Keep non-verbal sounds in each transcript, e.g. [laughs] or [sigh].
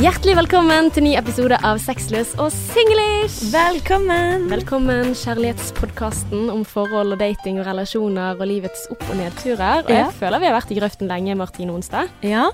Hjertelig velkommen til ny episode av Sexløs og singlish. Velkommen! Velkommen, kjærlighetspodkasten om forhold og dating og relasjoner og livets opp- og nedturer. Og jeg føler vi har vært i grøften lenge, Martine Onstad. Ja,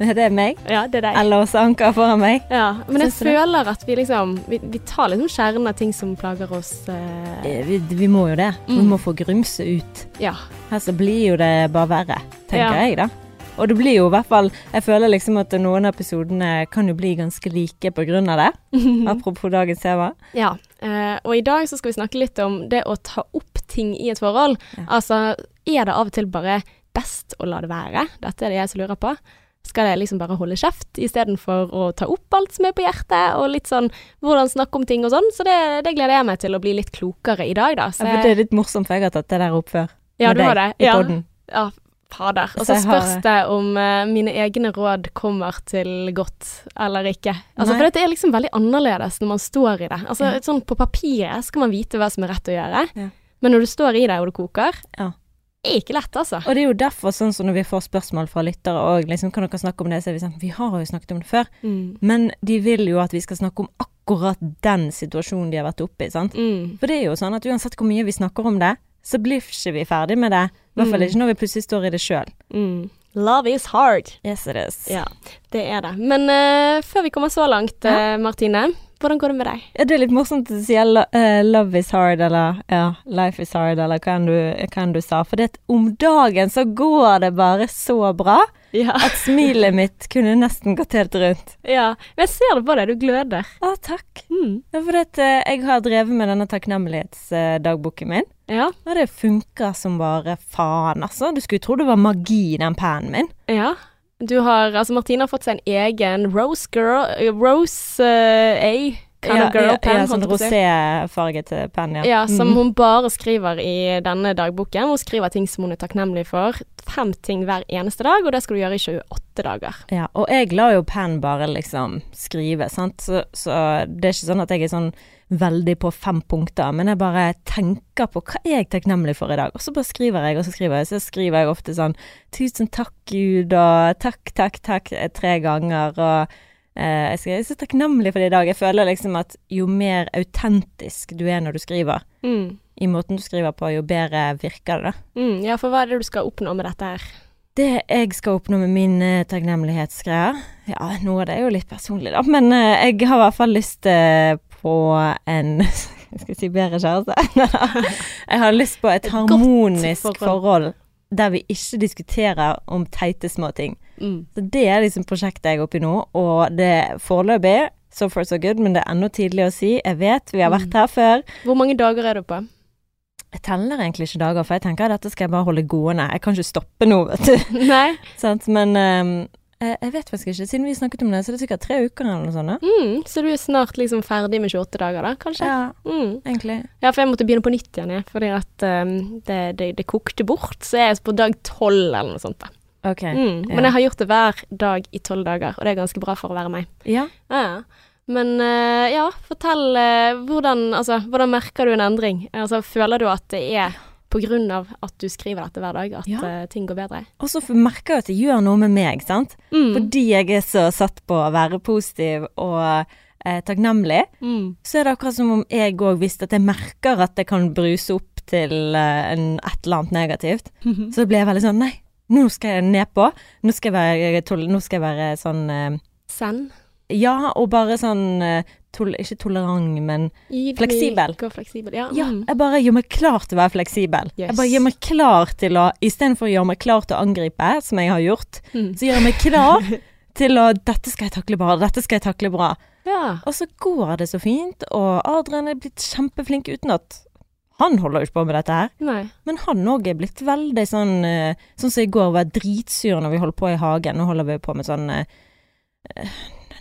det er meg. Ja, det er deg. Eller også Anker foran meg. Ja, men jeg Syns det? føler at vi liksom Vi, vi tar liksom kjernen av ting som plager oss. Eh, Eh, Vi, vi må jo det. Vi Mm. må få grumset ut. ja. Her så blir jo det bare verre, tenker Ja. jeg da. Og det blir jo i hvert fall Jeg føler liksom at noen av episodene kan jo bli ganske like på grunn av det. [laughs] Apropos dagens tema. ja. Eh, og i dag så skal vi snakke litt om det å ta opp ting i et forhold. Ja. Altså, er det av og til bare best å la det være? Dette er det jeg som lurer på. Skal jeg liksom bare holde kjeft istedenfor å ta opp alt som er på hjertet, og litt sånn hvordan snakke om ting og sånn? Så det, det gleder jeg meg til å bli litt klokere i dag, da. Så Ja, for det er litt morsomt, for jeg har tatt det der opp før. ja, du har det. I Ja. ja, fader. Og Så spørs det om uh, mine egne råd kommer til godt eller ikke. Altså, for det er liksom veldig annerledes når man står i det. Altså, Ja. sånn På papiret skal man vite hva som er rett å gjøre, Ja. men når du står i det og det koker, Ja. er ikke lett, altså. Og det er jo derfor, sånn som når vi får spørsmål fra lyttere og liksom, kan dere snakke om det, så er vi sånn Vi har jo snakket om det før. Mm. Men de vil jo at vi skal snakke om akkurat den situasjonen de har vært oppe i, sant. Mm. For det er jo sånn at uansett hvor mye vi snakker om det, så blir ikke vi ferdig med det. I hvert fall Mm. ikke når vi plutselig står i det sjøl. Mm. Love is hard. Yes it is. Ja, det er det. Men uh, før vi kommer så langt, eh, Martine, hvordan går det med deg? Ja, Det er litt morsomt å si lo- eh, 'love is hard' eller ja, 'life is hard' eller hva enn du, du sa. For det at om dagen så går det bare så bra Ja. at smilet mitt kunne nesten gått helt rundt. ja. Men jeg ser det på deg, du gløder. Å, takk. Mm. Ja, for det at jeg har drevet med denne takknemlighetsdagboken min. Ja. Og det funker som bare faen, altså. Du skulle tro det var magi i den pennen min. Ja. Du har, altså Martine har fått seg en egen Rose Girl, Rose uh, A kind ja, of girl ja, pen, ja, sånn roséfarget penn, ja. Ja, som Mm. hun bare skriver i denne dagboken. Hun skriver ting som hun er takknemlig for. Fem ting hver eneste dag, og det skal du gjøre i 28 dager. Ja, og jeg lar jo penn bare liksom skrive, sant, så, så det er ikke sånn at jeg er sånn veldig på fem punkter, men jeg bare tenker på hva er jeg takknemlig for i dag, og så bare skriver jeg, og så skriver jeg, så skriver jeg ofte sånn tusen takk Gud, og takk, takk, takk eh, tre ganger, og eh, jeg, skriver, jeg er så takknemlig for det i dag. Jeg føler liksom at jo mer autentisk du er når du skriver, Mm. i måten du skriver på, jo bedre virker det da. Mm, ja, for hva er det du skal oppnå med dette her? Det jeg skal oppnå med min takknemlighetsgreie Ja, noe av det er jo litt personlig, da, men eh, jeg har i hvert fall lyst eh, på en [laughs] Skal jeg si bedre kjæreste? [laughs] jeg har lyst på et Et harmonisk forhold. forhold. der vi ikke diskuterer om teite små ting. Mm. Så det er liksom prosjektet jeg er oppe i nå, og det er foreløpig so far so good, men det er ennå tidlig å si. Jeg vet, vi har vært Mm. her før. Hvor mange dager er du på? Jeg teller egentlig ikke dager, for jeg tenker at dette skal jeg bare holde gående. Jeg kan ikke stoppe nå, vet du. [laughs] Nei? Sant? Men ehm, jeg, jeg vet faktisk ikke. Siden vi snakket om det, så er det sikkert tre uker eller noe sånt. Mm, så du er snart liksom ferdig med 28 dager, da, kanskje? Ja, Mm. egentlig. Ja, for jeg måtte begynne på nytt igjen, jeg, fordi at um, det, det, det kokte bort. Så jeg er på dag tolv eller noe sånt. da. Ok. Mm. ja. Men jeg har gjort det hver dag i tolv dager, og det er ganske bra for å være meg. Ja. Ja, ja. Men uh, ja, fortell uh, hvordan, altså, hvordan merker du en endring? Altså, føler du at det er på av at du skriver dette hver dag, at Ja. eh, ting går bedre? Og så merker jeg at det gjør noe med meg, sant. Mm. Fordi jeg er så satt på å være positiv og eh, takknemlig, Mm. så er det akkurat som om jeg òg visste at jeg merker at det kan bruse opp til eh, en, et eller annet negativt. Så ble jeg veldig sånn Nei, nå skal jeg nedpå. Nå skal jeg være, nå skal jeg være sånn eh, Send. Ja, og bare sånn eh, tol Ikke tolerant, men Ydmyk Fleksibel. Og fleksibel, ja. Ja, Mm. jeg bare gjør meg klar til å være fleksibel. Yes. Jeg bare gjør meg klar til å Istedenfor å gjøre meg klar til å angripe, som jeg har gjort, Mm. så gjør jeg meg klar [laughs] til å Dette skal jeg takle bra, dette skal jeg takle bra. ja. Og så går det så fint, og Adrian er blitt kjempeflink uten at Han holder jo ikke på med dette her. Nei. Men han òg er blitt veldig sånn eh, Sånn som i går var dritsur når vi holdt på i hagen. Nå holder vi på med sånn eh,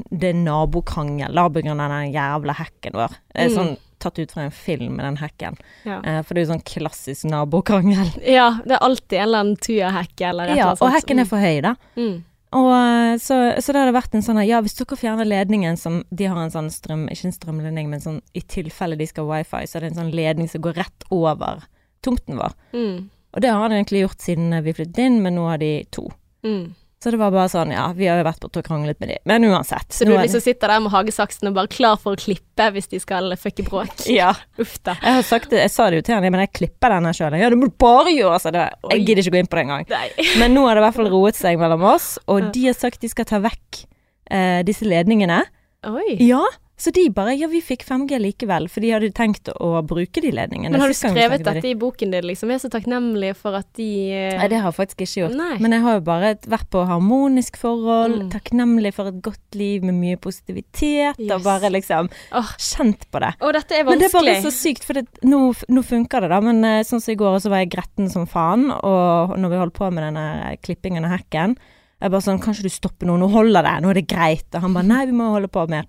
Det er nabokrangel på grunn av den jævla hekken vår. Det er Mm. sånn tatt ut fra en film med den hekken. Ja. Eh, for det er jo sånn klassisk nabokrangel. [laughs] ja, det er alltid en eller annen tujahekke eller et eller Ja, annet og hekken er for høy, da. mm. Og eh, så, så det hadde vært en sånn ja, hvis dere fjerner ledningen som De har en sånn strøm, ikke en strømledning, men sånn i tilfelle de skal ha wifi, så er det en sånn ledning som går rett over tomten vår. Mm. Og det har de egentlig gjort siden vi flyttet inn, men nå har de to. Mm. Så det var bare sånn, ja, vi har jo vært borte og kranglet med de, men uansett. Så du liksom sitter der med hagesaksen og bare klar for å klippe hvis de skal fucke bråk? [laughs] Ja. Uff da. Jeg har sagt det, jeg sa det jo til han, men jeg klipper denne sjøl. Ja, det må du bare gjøre, altså. Det, jeg gidder ikke gå inn på det engang. [laughs] Men nå har det i hvert fall roet seg mellom oss, og de har sagt de skal ta vekk eh, disse ledningene. Oi. Ja, så de bare Ja, vi fikk 5G likevel, for de hadde tenkt å bruke de ledningene. Men har du skrevet dette i boken din, liksom? Jeg er så takknemlig for at de eh, Nei, det har jeg faktisk ikke gjort. Nei. Men jeg har jo bare vært på harmonisk forhold, Mm. takknemlig for et godt liv med mye positivitet, Yes. og bare liksom oh. kjent på det. Og dette er Men det er bare så sykt, for det, nå, nå funker det, da. Men eh, sånn som i går, så var jeg gretten som faen. Og når vi holdt på med denne klippingen av hekken, jeg bare sånn Kan ikke du stoppe nå? Nå holder det. Nå er det greit. Og han bare Nei, vi må holde på mer.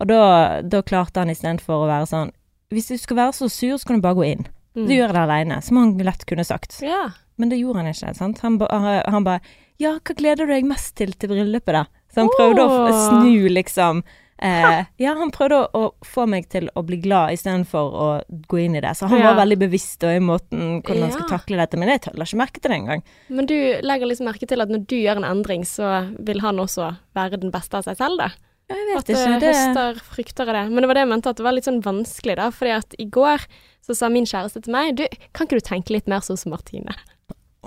Og da, da klarte han istedenfor å være sånn Hvis du skal være så sur, så kan du bare gå inn. Mm. Du gjør det aleine. Som han lett kunne sagt. Ja. Men det gjorde han ikke. sant? Han, ba, han bare Ja, hva gleder du deg mest til til bryllupet, da? Så han prøvde å snu, liksom. Eh, ja, han prøvde å, å få meg til å bli glad istedenfor å gå inn i det. Så han Ja. var veldig bevisst i måten hvordan han Ja. skulle takle dette. Men jeg la ikke merke til det engang. Men du legger liksom merke til at når du gjør en endring, så vil han også være den beste av seg selv, da? Ja, jeg vet at, ikke. Det, høster frykter det. Men det var det jeg mente, at det var litt sånn vanskelig, da. Fordi at i går så sa min kjæreste til meg Du, kan ikke du tenke litt mer sånn som Martine?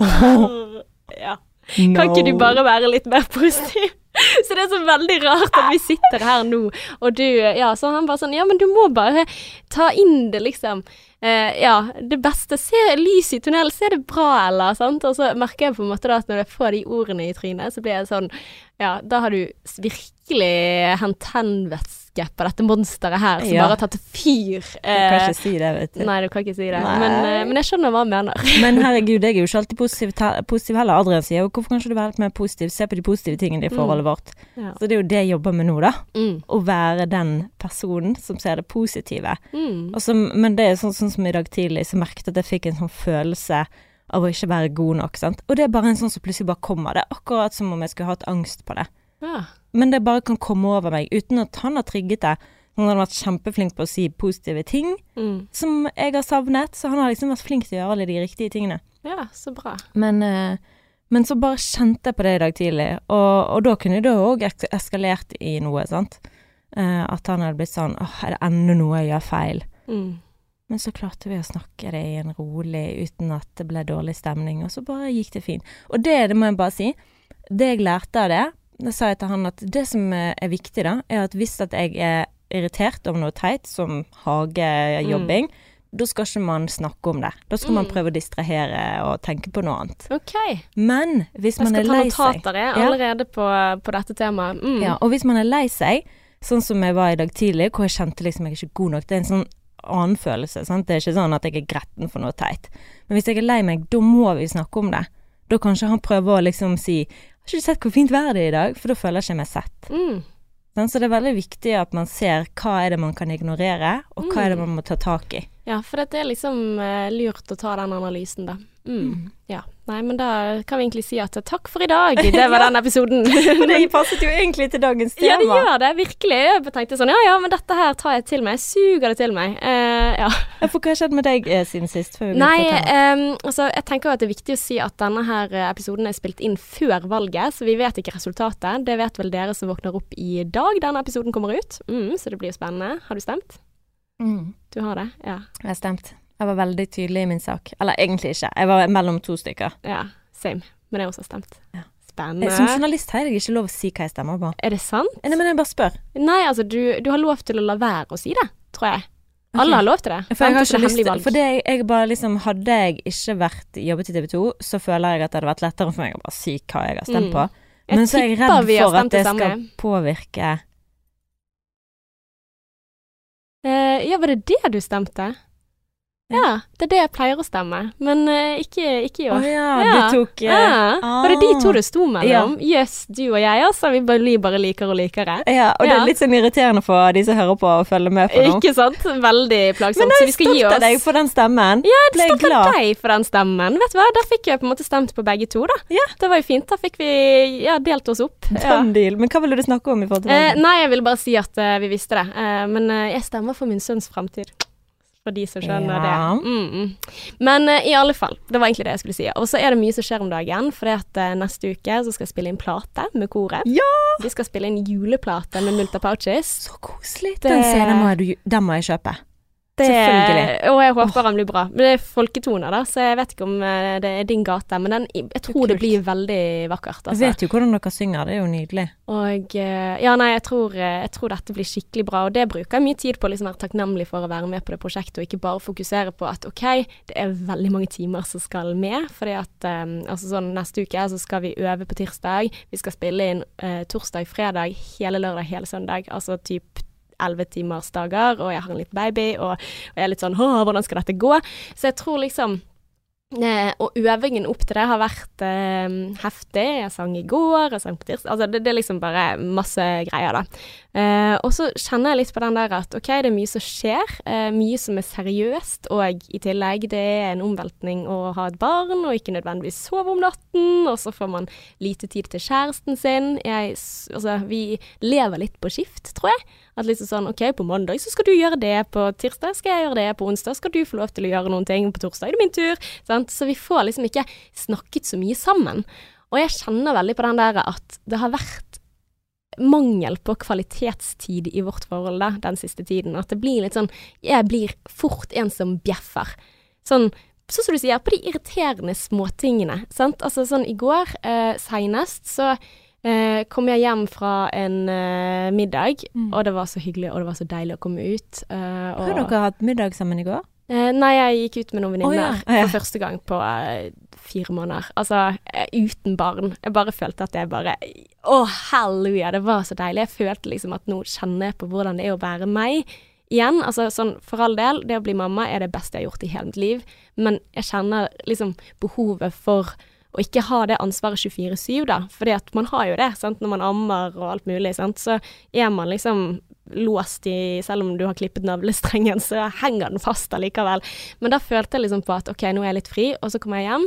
[laughs] [laughs] ja. Kan ikke du bare være litt mer positiv? [laughs] Så det er så veldig rart at vi sitter her nå, og du Ja, så han bare sånn Ja, men du må bare ta inn det, liksom. Eh, ja, det beste. Se lys i tunnelen, se det bra, eller? Sant? Og så merker jeg på en måte da at når jeg får de ordene i trynet, så blir jeg sånn Ja, da har du virkelig hent tennvæske på dette monsteret her, som Ja. bare har tatt fyr. Du kan Eh, ikke si det, vet du. Nei, du kan ikke si det. Men, eh, men jeg skjønner hva han mener. [laughs] Men herregud, jeg er jo ikke alltid positiv, positiv heller. Adrian sier jo hvorfor kan ikke du være litt mer positiv? Se på de positive tingene i forholdet vårt. Ja. Så det er jo det jeg jobber med nå, da. Mm. Å være den personen som ser det positive. Mm. Altså, men det er sånn, sånn som i dag tidlig, så merket jeg at jeg fikk en sånn følelse av å ikke være god nok, sant. Og det er bare en sånn som plutselig bare kommer. Det er akkurat som om jeg skulle hatt angst på det. Ja. Men det bare kan komme over meg, uten at han har trigget det. Han har vært kjempeflink på å si positive ting, Mm. som jeg har savnet. Så han har liksom vært flink til å gjøre alle de riktige tingene. ja, så bra. Men, eh, men så bare kjente jeg på det i dag tidlig, og, og da kunne det òg eskalert i noe, sant. Eh, at han hadde blitt sånn åh, er det enda noe jeg gjør feil? Mm. Men så klarte vi å snakke det i en rolig, uten at det ble dårlig stemning, og så bare gikk det fint. Og det, det må jeg bare si, det jeg lærte av det, da sa jeg til han at det som er viktig da, er at hvis at jeg er irritert over noe teit, som hagejobbing, da skal ikke man snakke om det. Da skal man Mm. prøve å distrahere og tenke på noe annet. Okay. Men hvis man er lei seg notater jeg, Ja. allerede på, på dette temaet. Mm. Ja, og hvis man er lei seg, sånn som jeg var i dag tidlig, hvor jeg kjente liksom jeg er ikke god nok, det er en sånn annen følelse, sant. Det er ikke sånn at jeg er gretten for noe teit. Men hvis jeg er lei meg, da må vi snakke om det. Da kanskje han prøver å liksom si Har ikke du sett hvor fint været det er i dag? For da føler jeg ikke meg sett. Mm. Så det er veldig viktig at man ser hva er det man kan ignorere, og hva er det man må ta tak i. Ja, for det er liksom eh, lurt å ta den analysen, da. Mm. Ja. Nei, men da kan vi egentlig si at takk for i dag. Det var [laughs] den episoden. [laughs] Det passet jo egentlig til dagens tema. ja, det gjør det. Virkelig. Jeg tenkte sånn ja ja, men dette her tar jeg til meg. Jeg suger det til meg. Uh, ja. For hva har skjedd med deg eh, siden sist? Nei, ehm, altså jeg tenker jo at det er viktig å si at denne her eh, episoden er spilt inn før valget, så vi vet ikke resultatet. Det vet vel dere som våkner opp i dag denne episoden kommer ut. Mm, så det blir jo spennende. Har du stemt? Mm. Du har det? Ja. Jeg har stemt. Jeg var veldig tydelig i min sak. Eller egentlig ikke. Jeg var mellom to stykker. Ja, same. Men jeg har også stemt. Ja. Spennende. Eh, Som journalist har jeg ikke lov å si hva jeg stemmer på. Er det sant? Nei, men jeg bare spør. Nei, altså, du, du har lov til å la være å si det, tror jeg. Alle har lov til det. For jeg har ikke lyst til. For det jeg, jeg bare liksom Hadde jeg ikke vært jobbet i TV 2, så føler jeg at det hadde vært lettere for meg å bare si hva jeg har stemt Mm. på. Jeg Men så er jeg redd for at det skal påvirke Eh, ja, var det det du stemte? Ja, det er det jeg pleier å stemme, men uh, ikke, ikke i Å år. ja, Ja. du tok uh, Ja, Var det de to det sto mellom? Ja. yes, du og jeg, altså. Vi blir bare likere og likere. Ja, og det er litt sånn irriterende for de som hører på og følger med på nå. Ikke sant? Veldig plagsomt. Men så jeg vi er stolt av deg for den stemmen. Ja, jeg er stolt av deg for den stemmen. Vet du hva, da fikk jeg på en måte stemt på begge to, da. Ja. Det var jo fint. Da fikk vi ja, delt oss opp. Ja. Deal. Men hva ville du snakke om i forhold til det? Uh, nei, jeg ville bare si at eh, vi visste det. Eh, men eh, jeg stemmer for min sønns fremtid. For de som skjønner Ja. det. Mm, mm. Men uh, i alle fall, det var egentlig det jeg skulle si. Og så er det mye som skjer om dagen, for neste uke så skal jeg spille inn plate med koret. Ja! Vi skal spille inn juleplate med Multa Pouches. Så koselig. Den scenen må, jeg, den må jeg kjøpe. Det. Og jeg håper han blir bra. Men det er folketoner, da, så jeg vet ikke om eh, det er din gate. Men den, jeg tror det kult. blir veldig vakkert. Jeg Altså. vet jo hvordan dere synger, det er jo nydelig. Og eh, ja, nei, jeg tror, eh, jeg tror dette blir skikkelig bra. Og det bruker jeg mye tid på liksom være takknemlig for å være med på det prosjektet, og ikke bare fokusere på at OK, det er veldig mange timer som skal med. Fordi at um, altså sånn neste uke så skal vi øve på tirsdag. Vi skal spille inn uh, torsdag, fredag, hele lørdag, hele søndag. Altså typ ellevetimersdager, og jeg har en liten baby, og, og jeg er litt sånn hvordan skal dette gå? Så jeg tror liksom Eh, og øvingen opp til det har vært eh, heftig. Jeg sang i går, jeg sang på tirsdag Altså det, det er liksom bare masse greier, da. Eh, og så kjenner jeg litt på den der at OK, det er mye som skjer. Eh, mye som er seriøst, og i tillegg det er en omveltning å ha et barn, og ikke nødvendigvis sove om natten. Og så får man lite tid til kjæresten sin. Jeg, altså, vi lever litt på skift, tror jeg. At liksom sånn OK, på mandag så skal du gjøre det, på tirsdag skal jeg gjøre det, på onsdag skal du få lov til å gjøre noen ting, på torsdag er det min tur. Sant? Så vi får liksom ikke snakket så mye sammen. Og jeg kjenner veldig på den der at det har vært mangel på kvalitetstid i vårt forhold da, den siste tiden. At det blir litt sånn Jeg blir fort en som bjeffer. Sånn Sånn som du sier, på de irriterende småtingene. Sant? Altså sånn i går, eh, seinest, så eh, kom jeg hjem fra en eh, middag, Mm. og det var så hyggelig, og det var så deilig å komme ut. eh, og, Har dere hatt middag sammen i går? Eh, nei, jeg gikk ut med noen venninner oh, ja. Ja. for første gang på eh, fire måneder. Altså eh, uten barn. Jeg bare følte at jeg bare Å, halleluja, det var så deilig. Jeg følte liksom at nå kjenner jeg på hvordan det er å være meg igjen. Altså sånn for all del, det å bli mamma er det beste jeg har gjort i hele mitt liv, men jeg kjenner liksom behovet for å ikke ha det ansvaret 24-7, da. Fordi at man har jo det, sant. Når man ammer og alt mulig, sant. Så er man liksom låst i Selv om du har klippet navlestrengen, så henger den fast allikevel. Men da følte jeg liksom på at OK, nå er jeg litt fri, og så kommer jeg hjem.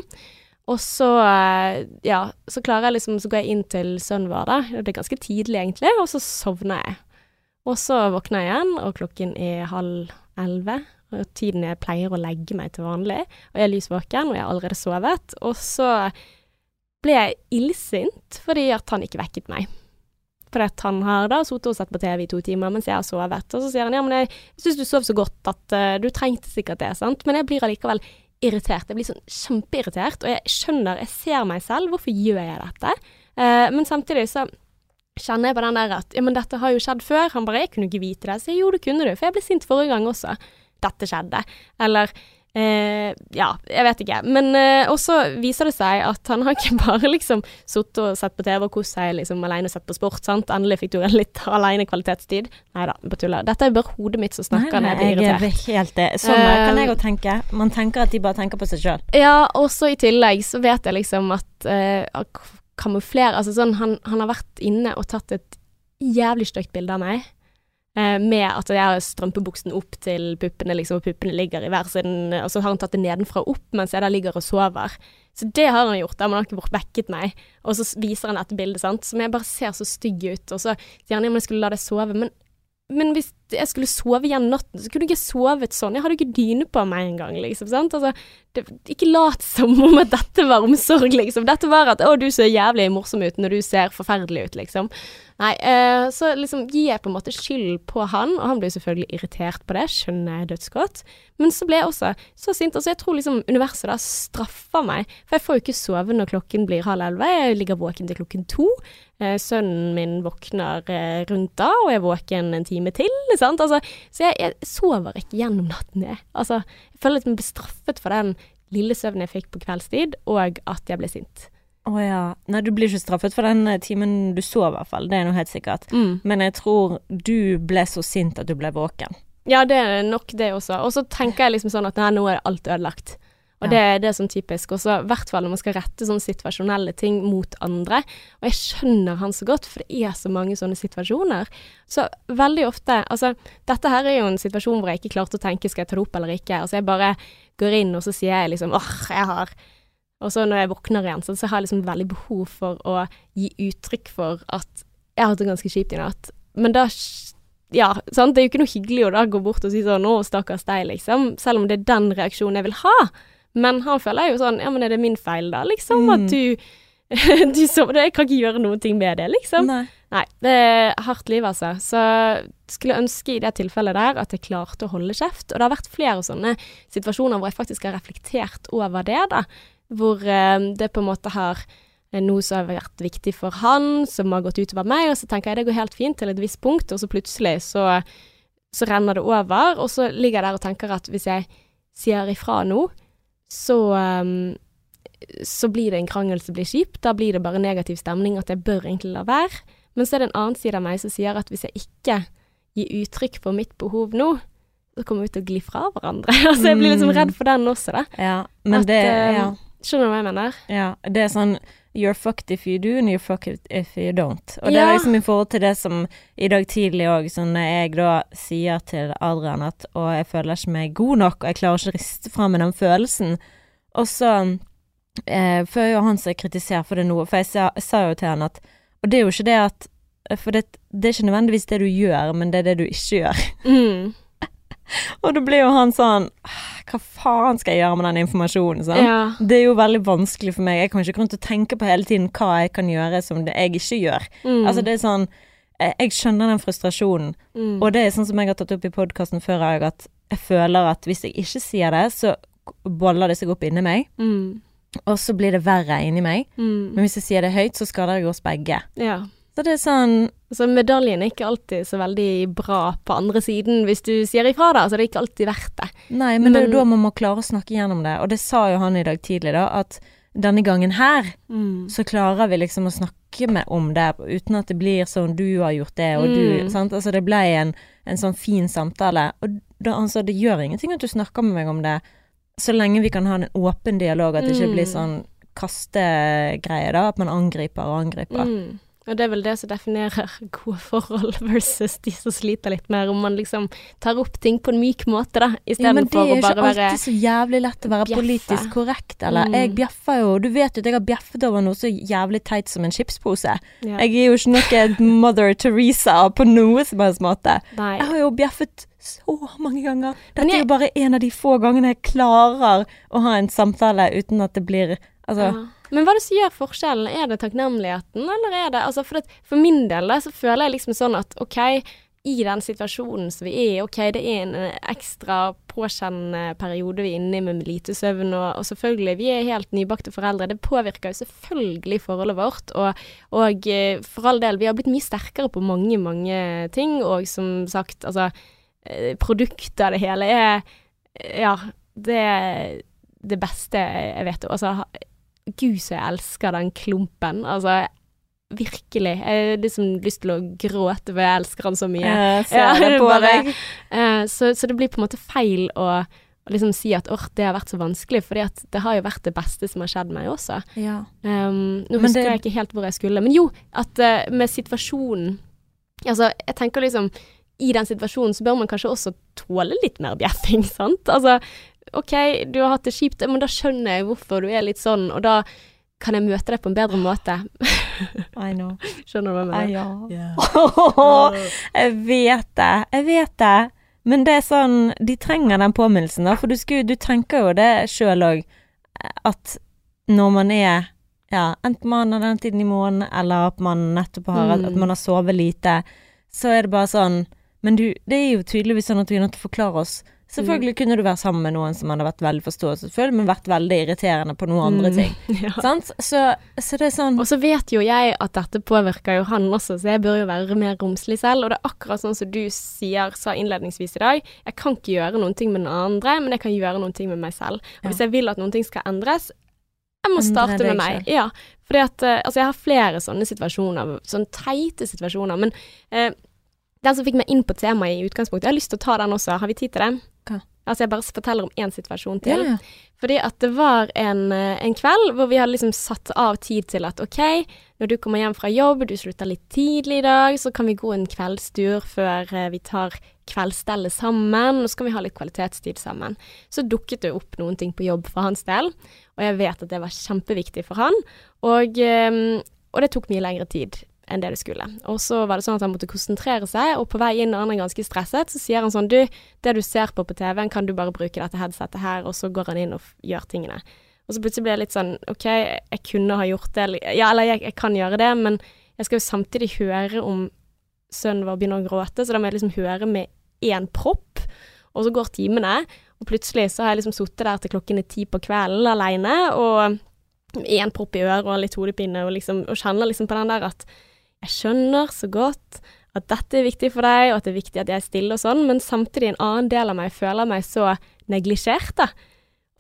Og så, eh, ja, så klarer jeg liksom Så går jeg inn til sønnen vår, da. Det er ganske tidlig, egentlig, og så sovner jeg. Og så våkner jeg igjen, og klokken er halv elleve. Tiden jeg pleier å legge meg til vanlig. Og jeg er lys våken, og jeg har allerede sovet. Og så ble jeg illsint fordi at han ikke vekket meg. Fordi at han har da sittet og sett på TV i to timer mens jeg har sovet. Og så sier han ja, men jeg syns du sov så godt at uh, du trengte sikkert det, sant. Men jeg blir allikevel irritert. Jeg blir sånn kjempeirritert, og jeg skjønner, jeg ser meg selv, hvorfor gjør jeg dette? Uh, men samtidig så kjenner jeg på den der at ja, men dette har jo skjedd før. Han bare jeg kunne ikke vite det. Så jeg, jo, det kunne du, for jeg ble sint forrige gang også. Dette skjedde. Eller eh, ja, jeg vet ikke. Men eh, også viser det seg at han har ikke [laughs] bare liksom sittet og sett på TV og kost seg liksom alene og sett på sport, sant. Endelig fikk du en litt [laughs] alene kvalitetstid. Nei da, bare tuller. Dette er bare hodet mitt som snakker når jeg blir jeg er helt det. Sånn kan Eh, jeg òg tenke. Man tenker at de bare tenker på seg sjøl. Ja, også i tillegg så vet jeg liksom at eh, kamuflere Altså sånn, han, han har vært inne og tatt et jævlig stygt bilde av meg. Eh, med at jeg har strømpebuksen opp til puppene, liksom, og puppene ligger i hver sin Og så har han tatt det nedenfra og opp mens jeg da ligger og sover. Så det har han gjort, da, men han har ikke vekket meg. Og så viser han dette bildet, sant, som jeg bare ser så stygg ut. Og så sier han men jeg skulle la deg sove. Men, men hvis jeg skulle sove igjen natten, så kunne du ikke sovet sånn. Jeg hadde ikke dyne på meg engang, liksom. sant? Altså, det, ikke lat som om at dette var omsorg, liksom. Dette var at 'å, du ser jævlig morsom ut når du ser forferdelig ut', liksom. Nei, eh, så liksom gir jeg på en måte skyld på han, og han blir selvfølgelig irritert på det, skjønner jeg dødsgodt. Men så ble jeg også så sint. Altså, jeg tror liksom universet da straffer meg, for jeg får jo ikke sove når klokken blir halv elleve. Jeg ligger våken til klokken to. Eh, sønnen min våkner eh, rundt da, og jeg er våken en time til, sant. Altså, så jeg, jeg sover ikke gjennom natten, jeg. Altså, jeg føler at jeg blir straffet for den lille søvnen jeg fikk på kveldstid, og at jeg ble sint. Å ja. Nei, du blir ikke straffet for den eh, timen du sov, i hvert fall. Det er noe helt sikkert. Men jeg tror du ble så sint at du ble våken. Ja, det er nok det også. Og så tenker jeg liksom sånn at nei, nå er alt ødelagt. Og Ja. det, det er sånn typisk. Og så i hvert fall når man skal rette sånne situasjonelle ting mot andre. Og jeg skjønner han så godt, for det er så mange sånne situasjoner. Så veldig ofte Altså, dette her er jo en situasjon hvor jeg ikke klarte å tenke skal jeg ta det opp eller ikke. Altså jeg bare går inn, og så sier jeg liksom åh, jeg har Og så når jeg våkner igjen, så, så har jeg liksom veldig behov for å gi uttrykk for at jeg har hatt det ganske kjipt i natt. Men da ja, sant. Det er jo ikke noe hyggelig å da gå bort og si sånn 'Å, stakkars deg', liksom. Selv om det er den reaksjonen jeg vil ha. Men han føler jo sånn Ja, men er det min feil, da? Liksom. Mm. At du [laughs] du sover Jeg kan ikke gjøre noen ting med det, liksom. Nei. Nei, det er hardt liv, altså. Så skulle ønske i det tilfellet der at jeg klarte å holde kjeft. Og det har vært flere sånne situasjoner hvor jeg faktisk har reflektert over det, da. Hvor eh, det på en måte har eh, noe som har vært viktig for han, som har gått utover meg, og så tenker jeg det går helt fint til et visst punkt, og så plutselig så, så renner det over, og så ligger jeg der og tenker at hvis jeg sier ifra nå, så eh, så blir det en krangel som blir kjip. Da blir det bare negativ stemning, at jeg bør egentlig la være. Men så er det en annen side av meg som sier at hvis jeg ikke gir uttrykk for mitt behov nå, så kommer vi til å gli fra hverandre. [laughs] altså jeg blir liksom redd for den også, da. Ja, men At, det ja. Skjønner du hva jeg mener? ja. Det er sånn You're fucked if you do, and you're fucked if you don't. Og det er liksom i forhold til det som i dag tidlig òg, sånn når jeg da sier til Adrian at Og jeg føler ikke meg god nok, og jeg klarer ikke å riste fra meg den følelsen. Og så eh, føler jo han seg kritisert for det nå, for jeg sa, jeg sa jo til han at Og det er jo ikke det at For det, det er ikke nødvendigvis det du gjør, men det er det du ikke gjør. Mm. [laughs] Og da blir jo han sånn Hva faen skal jeg gjøre med den informasjonen? Sånn? Ja. Det er jo veldig vanskelig for meg. Jeg kan ikke rundt og tenke på hele tiden hva jeg kan gjøre som det jeg ikke gjør. Mm. Altså det er sånn eh, Jeg skjønner den frustrasjonen, mm. og det er sånn som jeg har tatt opp i podkasten før òg, at jeg føler at hvis jeg ikke sier det, så boller det seg opp inni meg, mm. og så blir det verre inni meg. Mm. Men hvis jeg sier det høyt, så skader jeg oss begge. Ja. Så det er sånn Så medaljen er ikke alltid så veldig bra på andre siden hvis du sier ifra, da. Så det er ikke alltid verdt det. Nei, men, det er jo da man må klare å snakke gjennom det, og det sa jo han i dag tidlig, da, at denne gangen her Mm. så klarer vi liksom å snakke med om det uten at det blir sånn du har gjort det, og du Mm. sant? Altså det ble en, en sånn fin samtale. Og da, altså, det gjør ingenting at du snakker med meg om det, så lenge vi kan ha en åpen dialog, at det ikke Mm. blir sånn kastegreie, da. At man angriper og angriper. Mm. Og det er vel det som definerer [laughs] gode forhold versus de som sliter litt mer, om man liksom tar opp ting på en myk måte, da, Ja, men det er å ikke alltid så jævlig lett å være bjeffe. politisk korrekt, eller. Mm. Jeg bjeffer jo Du vet jo at jeg har bjeffet over noe så jævlig teit som en chipspose. ja. Jeg er jo ikke noe Mother Teresa på noe som helst måte. Nei. Jeg har jo bjeffet så mange ganger. Dette jeg- er jo bare en av de få gangene jeg klarer å ha en samtale uten at det blir Altså Ja. Men hva er det som gjør forskjellen? Er det takknemligheten, eller er det altså for, at, for min del da, så føler jeg liksom sånn at OK, i den situasjonen som vi er i, OK, det er en eh, ekstra påkjennende periode vi er inne i med lite søvn, og, og selvfølgelig, vi er helt nybakte foreldre. Det påvirker jo selvfølgelig forholdet vårt, og, og eh, for all del, vi har blitt mye sterkere på mange, mange ting, og som sagt, altså eh, Produktet av det hele er Ja, det det beste jeg vet. Altså, Gud, så jeg elsker den klumpen. Altså, virkelig. Jeg har liksom lyst til å gråte, for jeg elsker han så mye. Jeg ser det på bare- deg. Eh, så, så det blir på en måte feil å, å liksom si at åh, det har vært så vanskelig, for det har jo vært det beste som har skjedd meg også. Ja. Um, nå Men husker det- jeg ikke helt hvor jeg skulle, men jo, at uh, med situasjonen Altså, jeg tenker liksom I den situasjonen så bør man kanskje også tåle litt mer bjeffing, [laughs] sant? Altså, OK, du har hatt det kjipt, men da skjønner jeg hvorfor du er litt sånn, og da kan jeg møte deg på en bedre måte. I know. [laughs] Skjønner du hva jeg mener? ja. [laughs] jeg vet det. Jeg vet det. Men det er sånn De trenger den påminnelsen, da. For du, skulle, du tenker jo det sjøl òg, at når man er ja, enten man har den tiden i måneden, eller at man nettopp har Mm. At man har sovet lite, så er det bare sånn Men du, det er jo tydeligvis sånn at vi er nødt til å forklare oss. Selvfølgelig kunne du være sammen med noen som hadde vært veldig forståelsesfull, men vært veldig irriterende på noen andre Mm. ting. [laughs] Ja. Sant? Så, så det er sånn Og så vet jo jeg at dette påvirker jo han også, så jeg bør jo være mer romslig selv. Og det er akkurat sånn som du sier, sa innledningsvis i dag. Jeg kan ikke gjøre noen ting med noen andre, men jeg kan gjøre noen ting med meg selv. Og Ja. hvis jeg vil at noen ting skal endres, jeg må starte med meg. Ja, fordi at eh, Altså, jeg har flere sånne situasjoner, sånne teite situasjoner, men eh, den som fikk meg inn på temaet i utgangspunktet, jeg har lyst til å ta den også. Har vi tid til det? Altså, jeg bare forteller om én situasjon til. Yeah. Fordi at det var en, eh, en kveld hvor vi hadde liksom satt av tid til at OK, når du kommer hjem fra jobb, du slutter litt tidlig i dag, så kan vi gå en kveldstur før eh, vi tar kveldsstellet sammen, og så kan vi ha litt kvalitetstid sammen. Så dukket det opp noen ting på jobb for hans del, og jeg vet at det var kjempeviktig for han, og, eh, og det tok mye lengre tid. Enn det det skulle. Og så var det sånn at han måtte konsentrere seg, og på vei inn når han er ganske stresset, så sier han sånn Du, det du ser på på TV-en, kan du bare bruke dette headsetet her, og så går han inn og gjør tingene. Og så plutselig blir det litt sånn OK, jeg kunne ha gjort det, eller- ja, eller jeg, jeg kan gjøre det, men jeg skal jo samtidig høre om sønnen vår begynner å gråte, så da må jeg liksom høre med én propp, og så går timene, og plutselig så har jeg liksom sittet der til klokken er ti på kvelden alene, og én propp i øret og litt hodepine, og, liksom, og kjenner liksom på den der at jeg skjønner så godt at dette er viktig for deg, og at det er viktig at jeg er stille og sånn, men samtidig en annen del av meg føler meg så neglisjert, da.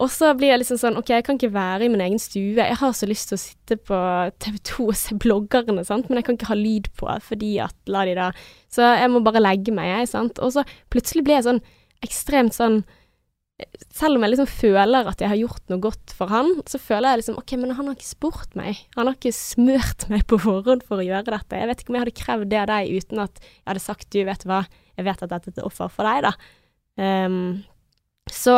Og så blir jeg liksom sånn OK, jeg kan ikke være i min egen stue. Jeg har så lyst til å sitte på TV 2 og se bloggerne, sant, men jeg kan ikke ha lyd på fordi at la de da Så jeg må bare legge meg, jeg, sant. Og så plutselig blir jeg sånn ekstremt sånn selv om jeg liksom føler at jeg har gjort noe godt for han, så føler jeg liksom OK, men han har ikke spurt meg. Han har ikke smurt meg på forhånd for å gjøre dette. Jeg vet ikke om jeg hadde krevd det av deg uten at jeg hadde sagt du, vet hva, jeg vet at dette er et offer for deg, da. Um, så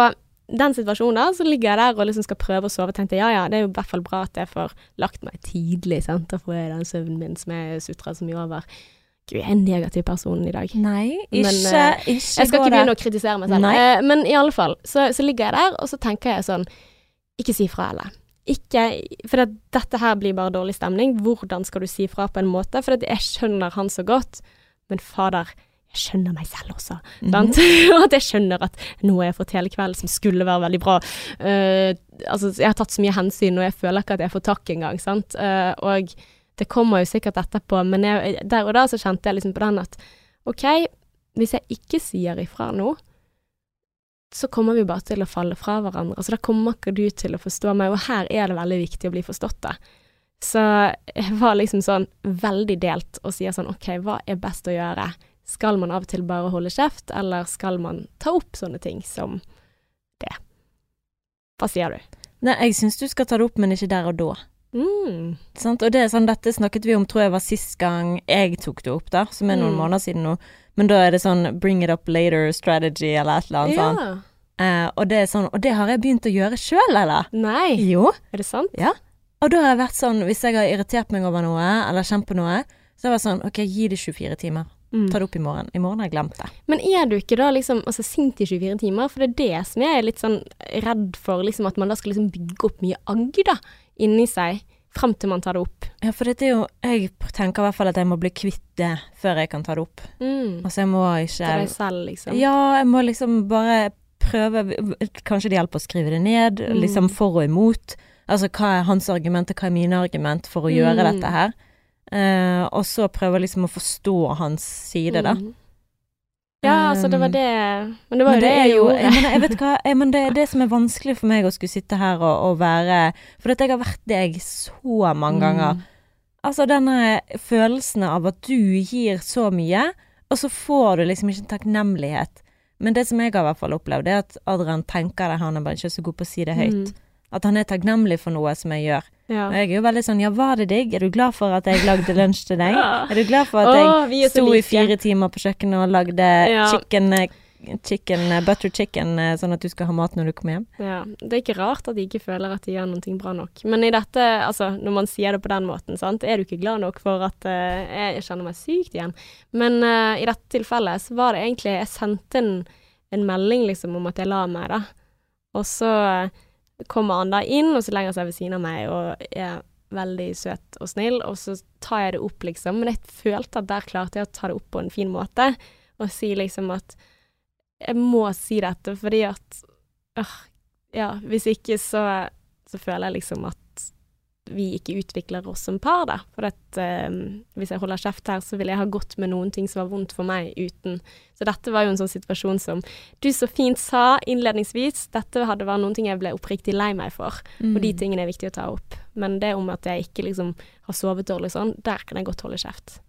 den situasjonen da, så ligger jeg der og liksom skal prøve å sove. Tenkte ja ja, det er jo i hvert fall bra at jeg får lagt meg tidlig, sant. Da får jeg den søvnen min som jeg sutrer så mye over. Gud, jeg er en negativ person i dag. Nei, ikke, Men, eh, ikke Jeg skal ikke begynne å kritisere meg selv. Eh, men i alle fall, så, så ligger jeg der, og så tenker jeg sånn Ikke si fra, eller. Ikke For det, dette her blir bare dårlig stemning. Hvordan skal du si fra på en måte? For det, jeg skjønner han så godt, men fader, jeg skjønner meg selv også. Og [laughs] at jeg skjønner at noe jeg har fått hele kvelden som skulle være veldig bra. uh, altså, jeg har tatt så mye hensyn, og jeg føler ikke at jeg får takk engang, sant. Og det kommer jo sikkert etterpå, men jeg, der og da så kjente jeg liksom på den at OK, hvis jeg ikke sier ifra nå, så kommer vi bare til å falle fra hverandre. Så da kommer ikke du til å forstå meg, og her er det veldig viktig å bli forstått, da. Så jeg var liksom sånn veldig delt og sier sånn OK, hva er best å gjøre? Skal man av og til bare holde kjeft, eller skal man ta opp sånne ting som det? Hva sier du? Nei, jeg syns du skal ta det opp, men ikke der og da. Mm. Sant? Og det er sånn, dette snakket vi om, tror jeg var sist gang jeg tok det opp, da, som er noen Mm. måneder siden nå. Men da er det sånn bring it up later strategy, eller et eller annet sånt. Ja. Eh, og det er sånn, og det har jeg begynt å gjøre sjøl, eller? Nei, Jo. er det sant? Ja. Og da har jeg vært sånn, hvis jeg har irritert meg over noe, eller kjent på noe, så har jeg vært sånn, ok, gi det 24 timer. Mm. Ta det opp i morgen. I morgen har jeg glemt det. Men er du ikke da liksom altså, sint i 24 timer? For det er det som jeg er litt sånn redd for, liksom at man da skal liksom bygge opp mye agg da, inni seg, frem til man tar det opp. Ja, for dette er jo, jeg tenker i hvert fall at jeg må bli kvitt det før jeg kan ta det opp. Mm. Altså, jeg må ikke... Til deg selv, liksom. Ja, jeg må liksom bare prøve Kanskje det hjelper å skrive det ned, Mm. liksom for og imot. Altså hva er hans argument, og hva er mine argument for å gjøre Mm. dette her. Uh, og så prøve liksom å forstå hans side, da. Mm. Ja, altså det var Um, det Men det var Men det, det jeg er jo gjorde. jeg jeg vet hva, jeg, men det er [laughs] det som er vanskelig for meg å skulle sitte her og, og være For at jeg har vært deg så mange ganger. Mm. Altså denne følelsen av at du gir så mye, og så får du liksom ikke en takknemlighet. Men det som jeg har i hvert fall opplevd, er at Adrian tenker det, han er bare ikke så god på å si det høyt. Mm. At han er takknemlig for noe som jeg gjør. Ja. Og jeg er jo veldig sånn, ja, var det digg? Er du glad for at jeg lagde lunsj til deg? [laughs] Er du glad for at Åh, jeg sto like. i fire timer på kjøkkenet og lagde Ja. chicken, eh, chicken, eh, butter chicken, eh, sånn at du skal ha mat når du kommer hjem? Ja, det er ikke rart at de ikke føler at de gjør noe bra nok. Men i dette, altså når man sier det på den måten, sant, er du ikke glad nok for at uh, jeg kjenner meg sykt igjen. Men uh, i dette tilfellet så var det egentlig Jeg sendte en, en melding liksom om at jeg la meg, da. Og så kommer han da inn, og så legger han seg ved siden av meg og er veldig søt og snill, og så tar jeg det opp, liksom. Men jeg følte at der klarte jeg å ta det opp på en fin måte, og si liksom at jeg må si dette fordi at øh, ja, hvis ikke så, så føler jeg liksom at vi ikke utvikler oss som par, da. For at eh, hvis jeg holder kjeft her, så vil jeg ha gått med noen ting som var vondt for meg uten. Så dette var jo en sånn situasjon som du så fint sa innledningsvis, dette hadde vært noen ting jeg ble oppriktig lei meg for, og de tingene er viktig å ta opp. Men det om at jeg ikke liksom har sovet dårlig sånn, der kan jeg godt holde kjeft.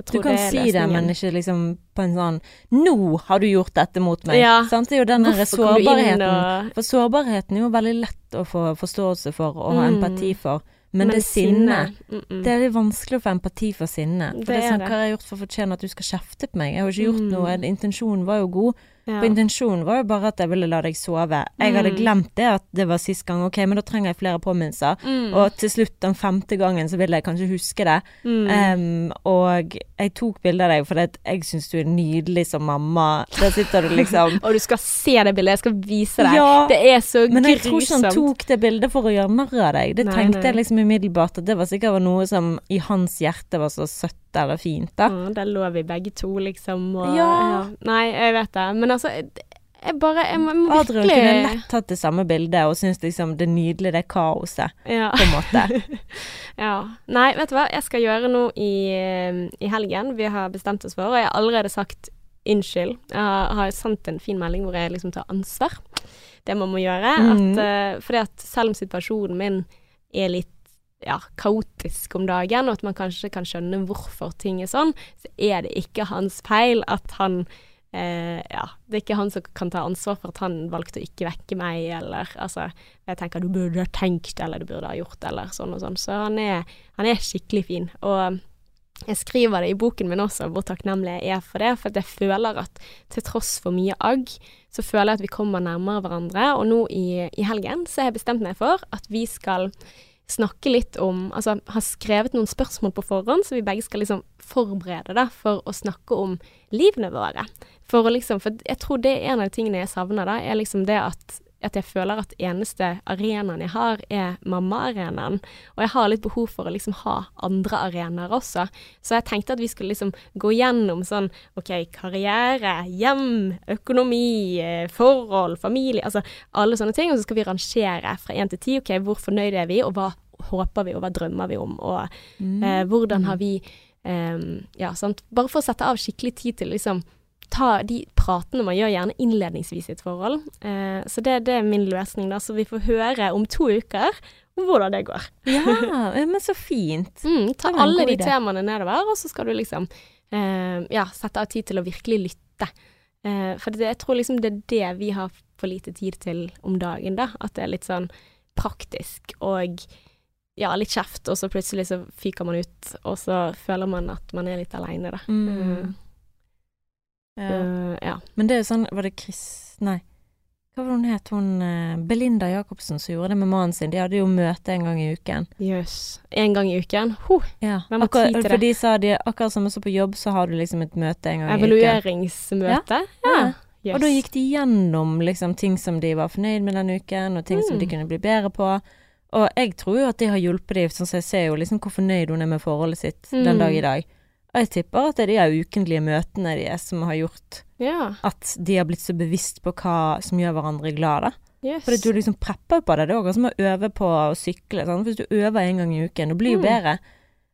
Du kan det si det, men ikke liksom på en sånn 'Nå har du gjort dette mot meg'. Ja. Sant? Det er jo den der Hvorfor kom du inn sårbarheten. og For sårbarheten er jo veldig lett å få forståelse for og ha Mm. empati for. Men, det sinnet mm -mm. Det er litt vanskelig å få empati for sinne. For Det det er sånn. Hva har jeg gjort for å fortjene at du skal kjefte på meg? Jeg har jo ikke gjort Mm. noe. Intensjonen var jo god, Ja. For intensjonen var jo bare at jeg ville la deg sove. Jeg hadde Mm. glemt det at det var sist gang, ok, men da trenger jeg flere påminnelser. Mm. Og til slutt, den femte gangen, så ville jeg kanskje huske det. Mm. Um, og jeg tok bilde av deg fordi jeg syns du er nydelig som mamma. Der sitter du liksom [laughs] Og du skal se det bildet, jeg skal vise deg. Ja, Det er så grusomt. men jeg tror ikke han tok det bildet for å gjøre narr av deg. Det Nei, tenkte nei. jeg liksom umiddelbart at det var sikkert noe som i hans hjerte var så søtt eller fint, da. Ja, der lå vi begge to, liksom. Og, Ja. Nei, jeg vet det. Men altså, jeg bare Jeg må, jeg må Adrian virkelig kunne lett tatt det samme bildet og syntes liksom det er nydelig, det kaoset, ja. på en måte. [laughs] ja. Nei, vet du hva. Jeg skal gjøre noe i, eh, i helgen vi har bestemt oss for, og jeg har allerede sagt unnskyld. Jeg har, har sendt en fin melding hvor jeg liksom tar ansvar. Det man må gjøre. Mm. At, uh, fordi at selv om situasjonen min er litt ja, kaotisk om dagen, og at man kanskje kan skjønne hvorfor ting er sånn, så er det ikke hans feil at han eh, Ja, det er ikke han som kan ta ansvar for at han valgte å ikke vekke meg, eller altså Jeg tenker du burde ha tenkt, eller du burde ha gjort, eller sånn og sånn. Så han er, han er skikkelig fin. Og jeg skriver det i boken min også, hvor takknemlig jeg er for det. For jeg føler at til tross for mye agg, så føler jeg at vi kommer nærmere hverandre. Og nå i, i helgen så har jeg bestemt meg for at vi skal snakke litt om Altså har skrevet noen spørsmål på forhånd, så vi begge skal liksom forberede da, for å snakke om livene våre. For liksom For jeg tror det er en av de tingene jeg savner, da, er liksom det at at jeg føler at eneste arenaen jeg har, er mamma-arenaen. Og jeg har litt behov for å liksom ha andre arenaer også. Så jeg tenkte at vi skulle liksom gå gjennom sånn OK, karriere, hjem, økonomi, eh, forhold, familie. Altså alle sånne ting. Og så skal vi rangere fra én til ti. OK, hvor fornøyde er vi, og hva håper vi, og hva drømmer vi om? Og eh, hvordan har vi eh, Ja, sant. Bare for å sette av skikkelig tid til liksom ta de pratene man gjør gjerne innledningsvis i et forhold. Eh, så det, det er min løsning, da. Så vi får høre om to uker hvordan det går. [laughs] Ja, men så fint. Mm, ta alle de idé. temaene nedover, og så skal du liksom eh, ja, sette av tid til å virkelig lytte. Eh, for det, jeg tror liksom det er det vi har for lite tid til om dagen, da. At det er litt sånn praktisk og ja, litt kjeft, og så plutselig så fyker man ut, og så føler man at man er litt aleine, da. Mm. Eh, Ja. Men det er jo sånn, var det Chris Nei. Hva var det hun het? Hun eh, Belinda Jacobsen som gjorde det med mannen sin. De hadde jo møte en gang i uken. Jøss. En gang i uken. Huh, Ja. Hvem har tid til for de sa de, akkurat som på jobb, så har du liksom et møte en gang i uken. evalueringsmøte. Ja. Yes. Og da gikk de gjennom liksom ting som de var fornøyd med den uken, og ting som de Mm. kunne bli bedre på. Og jeg tror jo at det har hjulpet dem, sånn som jeg ser jo liksom hvor fornøyd hun er med forholdet sitt den Mm. dag i dag. Og jeg tipper at det er de her ukentlige møtene deres som har gjort Ja. at de har blitt så bevisst på hva som gjør hverandre glade. Yes. For du liksom prepper på det. Det er akkurat som å øve på å sykle. Sant? Hvis du øver en gang i uken, det blir jo Mm. bedre.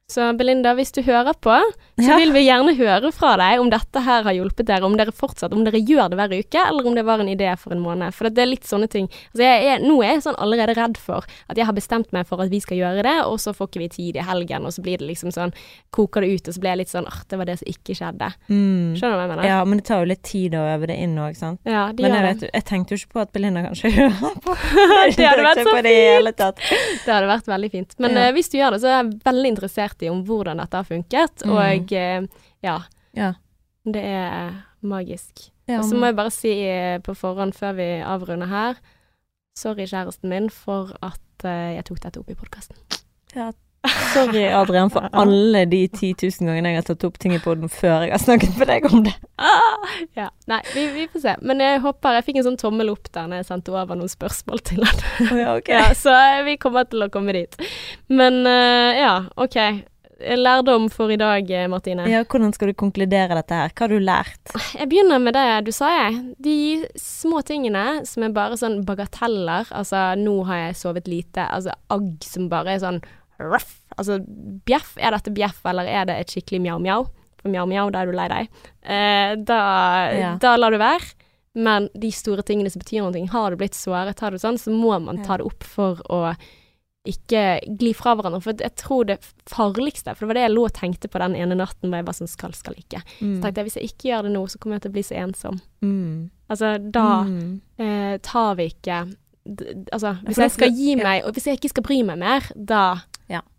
Så Belinda, hvis du hører på, så vil vi gjerne høre fra deg om dette her har hjulpet dere, om dere fortsatt, om dere gjør det hver uke, eller om det var en idé for en måned. For det er litt sånne ting. Altså er, nå er jeg sånn allerede redd for at jeg har bestemt meg for at vi skal gjøre det, og så får ikke vi tid i helgen, og så blir det liksom sånn, koker det ut, og så blir jeg litt sånn, ah, det var det som ikke skjedde. Mm. Skjønner du hva jeg mener? Ja, men det tar jo litt tid å øve det inn òg, sant. Ja, de Men jeg, vet, jeg tenkte jo ikke på at Belinda kanskje [laughs] hører på. [laughs] Det hadde vært så fint. det. Det hadde vært veldig fint. Men Ja. uh, hvis du gjør det, så er jeg veldig interessert i om hvordan dette har funket, Mm. og eh, ja, Ja. det er magisk. Ja, Og så må jeg bare si eh, på forhånd før vi avrunder her, sorry kjæresten min for at eh, jeg tok dette opp i podkasten. Sorry, Adrian, for alle de 10 000 gangene jeg har tatt opp ting i poden før jeg har snakket med deg om det. Ja, nei, vi, vi får se. Men jeg håper Jeg fikk en sånn tommel opp der når jeg sendte over noen spørsmål til han. ja, okay. [laughs] Ja, så eh, vi kommer til å komme dit. Men uh, ja, OK. Lærdom for i dag, eh, Martine. Ja, hvordan skal du konkludere dette her? Hva har du lært? Jeg begynner med det du sa, jeg. De små tingene som er bare sånn bagateller. Altså, nå har jeg sovet lite. Altså, agg som bare er sånn ruff. Altså, bjeff. Er dette bjeff, eller er det et skikkelig mjau-mjau? For mjau-mjau, da er du lei deg. Eh, da, Ja. da lar du være. Men de store tingene som betyr noe, har du blitt såret, har du sånn, så må man ta det opp for å ikke gli fra hverandre. For jeg tror det farligste, for det var det jeg lå og tenkte på den ene natten hvor jeg bare sånn skal, skal ikke. Så tenkte jeg hvis jeg ikke gjør det nå, så kommer jeg til å bli så ensom. Mm. Altså, da Mm. eh, tar vi ikke Altså, hvis jeg skal gi meg, og hvis jeg ikke skal bry meg mer, da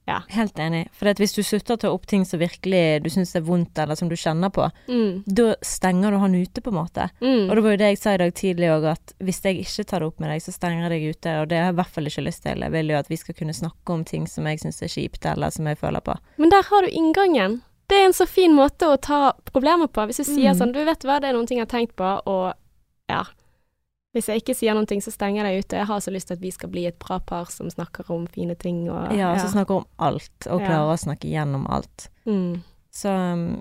Ja. Helt enig. For hvis du slutter å ta opp ting som virkelig du syns er vondt, eller som du kjenner på, Mm. da stenger du han ute, på en måte. Mm. Og det var jo det jeg sa i dag tidlig òg, at hvis jeg ikke tar det opp med deg, så stenger jeg deg ute, og det har jeg i hvert fall ikke lyst til. Jeg vil jo at vi skal kunne snakke om ting som jeg syns er kjipt, eller som jeg føler på. Men der har du inngangen. Det er en så fin måte å ta problemer på. Hvis du sier Mm. sånn Du vet hva, det er noen ting jeg har tenkt på, og ja. Hvis jeg ikke sier noen ting, så stenger jeg deg ute. Jeg har så lyst til at vi skal bli et bra par som snakker om fine ting og Ja, som snakker om alt, og Ja. klarer å snakke gjennom alt. Mm. Så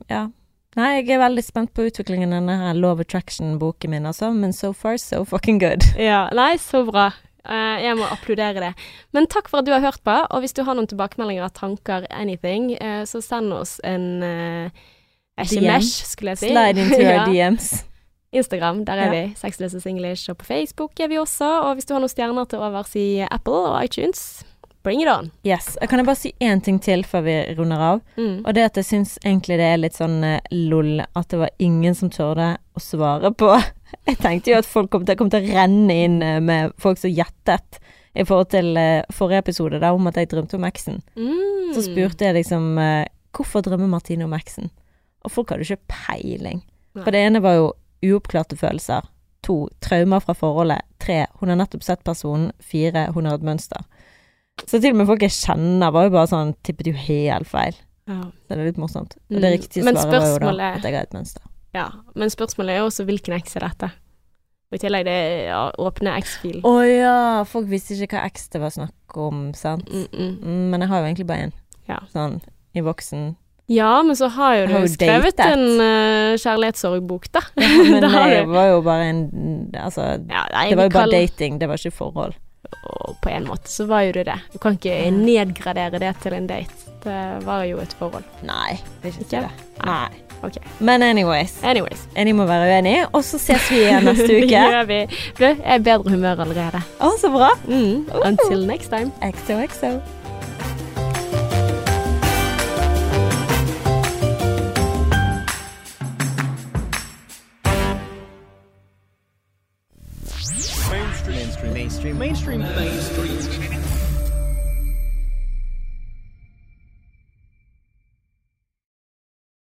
ja. Nei, jeg er veldig spent på utviklingen av denne her Love Attraction-boken min, altså. Men so far, so fucking good. [laughs] Ja, nei, så bra. Eh, jeg må applaudere det. Men takk for at du har hørt på, og hvis du har noen tilbakemeldinger, tanker, anything, eh, så send oss en uh, DM. SMS, skulle jeg si. Slide into [laughs] Ja. our DMs. Instagram, der er Ja. vi. Sexless English. Og på Facebook er vi også. Og hvis du har noen stjerner til overs i Apple og iTunes, bring it on. Yes. Kan jeg bare si én ting til før vi runder av? Mm. Og det at jeg syns egentlig det er litt sånn eh, lol at det var ingen som tørde å svare på [laughs] Jeg tenkte jo at folk kom til, kom til å renne inn eh, med folk som gjettet i forhold til uh, forrige episode, da, om at jeg drømte om eksen. Mm. Så spurte jeg liksom hvorfor drømmer Martine om eksen? Og folk hadde jo ikke peiling. Nei. For det ene var jo uoppklarte følelser. To, traumer fra forholdet. Tre, hun har nettopp sett personen. Fire, hun har et mønster. Så til og med folk jeg kjenner, var jo bare sånn Tippet jo helt feil. Ja. Så det er litt morsomt. Og Mm. det riktige svaret var jo da at jeg har et mønster. ja. Men spørsmålet er jo også hvilken X er dette? Og i tillegg det er ja, åpne X-fil. Å ja, folk visste ikke hva X det var snakk om, sant? Mm -mm. Mm, men jeg har jo egentlig bare én. Ja. Sånn i voksen. Ja, men så har jo du har jo skrevet datet. en uh, kjærlighetssorgbok, da. Ja, men [laughs] Det det var jo bare en Altså, Ja, nei, det var jo bare kaller- dating, det var ikke forhold. Og på en måte så var jo det det. Du kan ikke nedgradere det til en date. Det var jo et forhold. Nei, det ikke Ikke? det. Nei. Okay. Men anyways. Anyways. Enig må være uenig, og så ses vi igjen [laughs] neste Det uke. gjør vi. Du, jeg er i bedre humør allerede. Å, så bra. Mm. Until next time. XOXO. mainstream thing